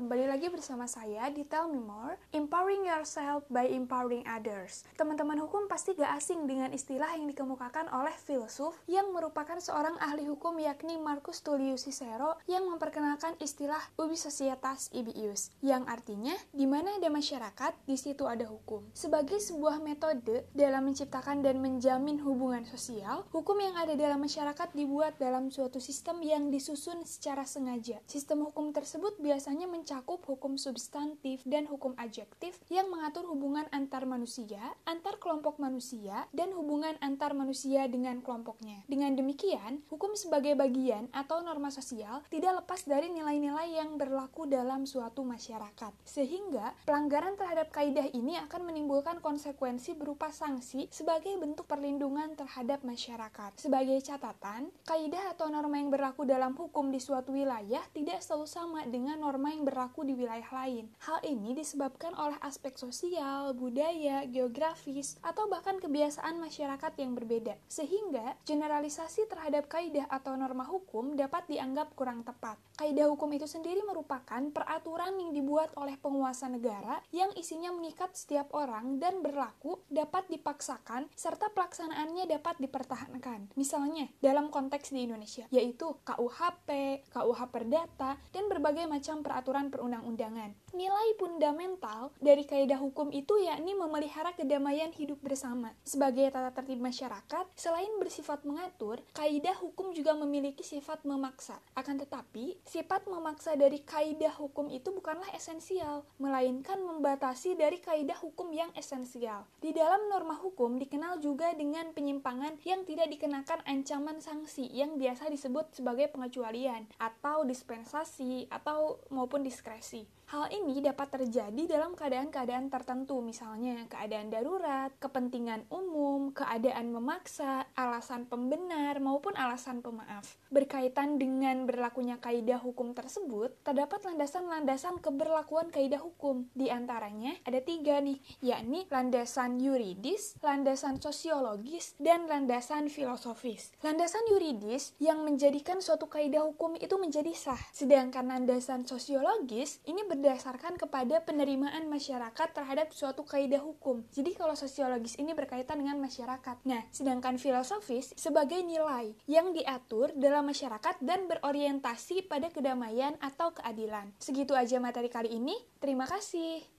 kembali lagi bersama saya di Tell Me More, Empowering Yourself by Empowering Others. Teman-teman hukum pasti gak asing dengan istilah yang dikemukakan oleh filsuf yang merupakan seorang ahli hukum yakni Marcus Tullius Cicero yang memperkenalkan istilah ubi societas ibi ius, yang artinya di mana ada masyarakat, di situ ada hukum. Sebagai sebuah metode dalam menciptakan dan menjamin hubungan sosial, hukum yang ada dalam masyarakat dibuat dalam suatu sistem yang disusun secara sengaja. Sistem hukum tersebut biasanya mencakup hukum substantif dan hukum adjektif yang mengatur hubungan antar manusia, antar kelompok manusia, dan hubungan antar manusia dengan kelompoknya. Dengan demikian, hukum sebagai bagian atau norma sosial tidak lepas dari nilai-nilai yang berlaku dalam suatu masyarakat. Sehingga, pelanggaran terhadap kaidah ini akan menimbulkan konsekuensi berupa sanksi sebagai bentuk perlindungan terhadap masyarakat. Sebagai catatan, kaidah atau norma yang berlaku dalam hukum di suatu wilayah tidak selalu sama dengan norma yang berlaku di wilayah lain. Hal ini disebabkan oleh aspek sosial, budaya, geografis, atau bahkan kebiasaan masyarakat yang berbeda. Sehingga, generalisasi terhadap kaidah atau norma hukum dapat dianggap kurang tepat. Kaidah hukum itu sendiri merupakan peraturan yang dibuat oleh penguasa negara yang isinya mengikat setiap orang dan berlaku dapat dipaksakan serta pelaksanaannya dapat dipertahankan. Misalnya, dalam konteks di Indonesia, yaitu KUHP, KUH Perdata, dan berbagai macam peraturan perundang-undangan. Nilai fundamental dari kaidah hukum itu yakni memelihara kedamaian hidup bersama. Sebagai tata tertib masyarakat, selain bersifat mengatur, kaidah hukum juga memiliki sifat memaksa. Akan tetapi, sifat memaksa dari kaidah hukum itu bukanlah esensial, melainkan membatasi dari kaidah hukum yang esensial. Di dalam norma hukum dikenal juga dengan penyimpangan yang tidak dikenakan ancaman sanksi yang biasa disebut sebagai pengecualian atau dispensasi atau maupun diskresi. Hal ini dapat terjadi dalam keadaan-keadaan tertentu, misalnya keadaan darurat, kepentingan umum, keadaan memaksa, alasan pembenar, maupun alasan pemaaf. Berkaitan dengan berlakunya kaidah hukum tersebut, terdapat landasan-landasan keberlakuan kaidah hukum. Di antaranya ada tiga nih, yakni landasan yuridis, landasan sosiologis, dan landasan filosofis. Landasan yuridis yang menjadikan suatu kaidah hukum itu menjadi sah, sedangkan landasan sosiologis ini ber berdasarkan kepada penerimaan masyarakat terhadap suatu kaidah hukum. Jadi kalau sosiologis ini berkaitan dengan masyarakat. Nah, sedangkan filosofis sebagai nilai yang diatur dalam masyarakat dan berorientasi pada kedamaian atau keadilan. Segitu aja materi kali ini. Terima kasih.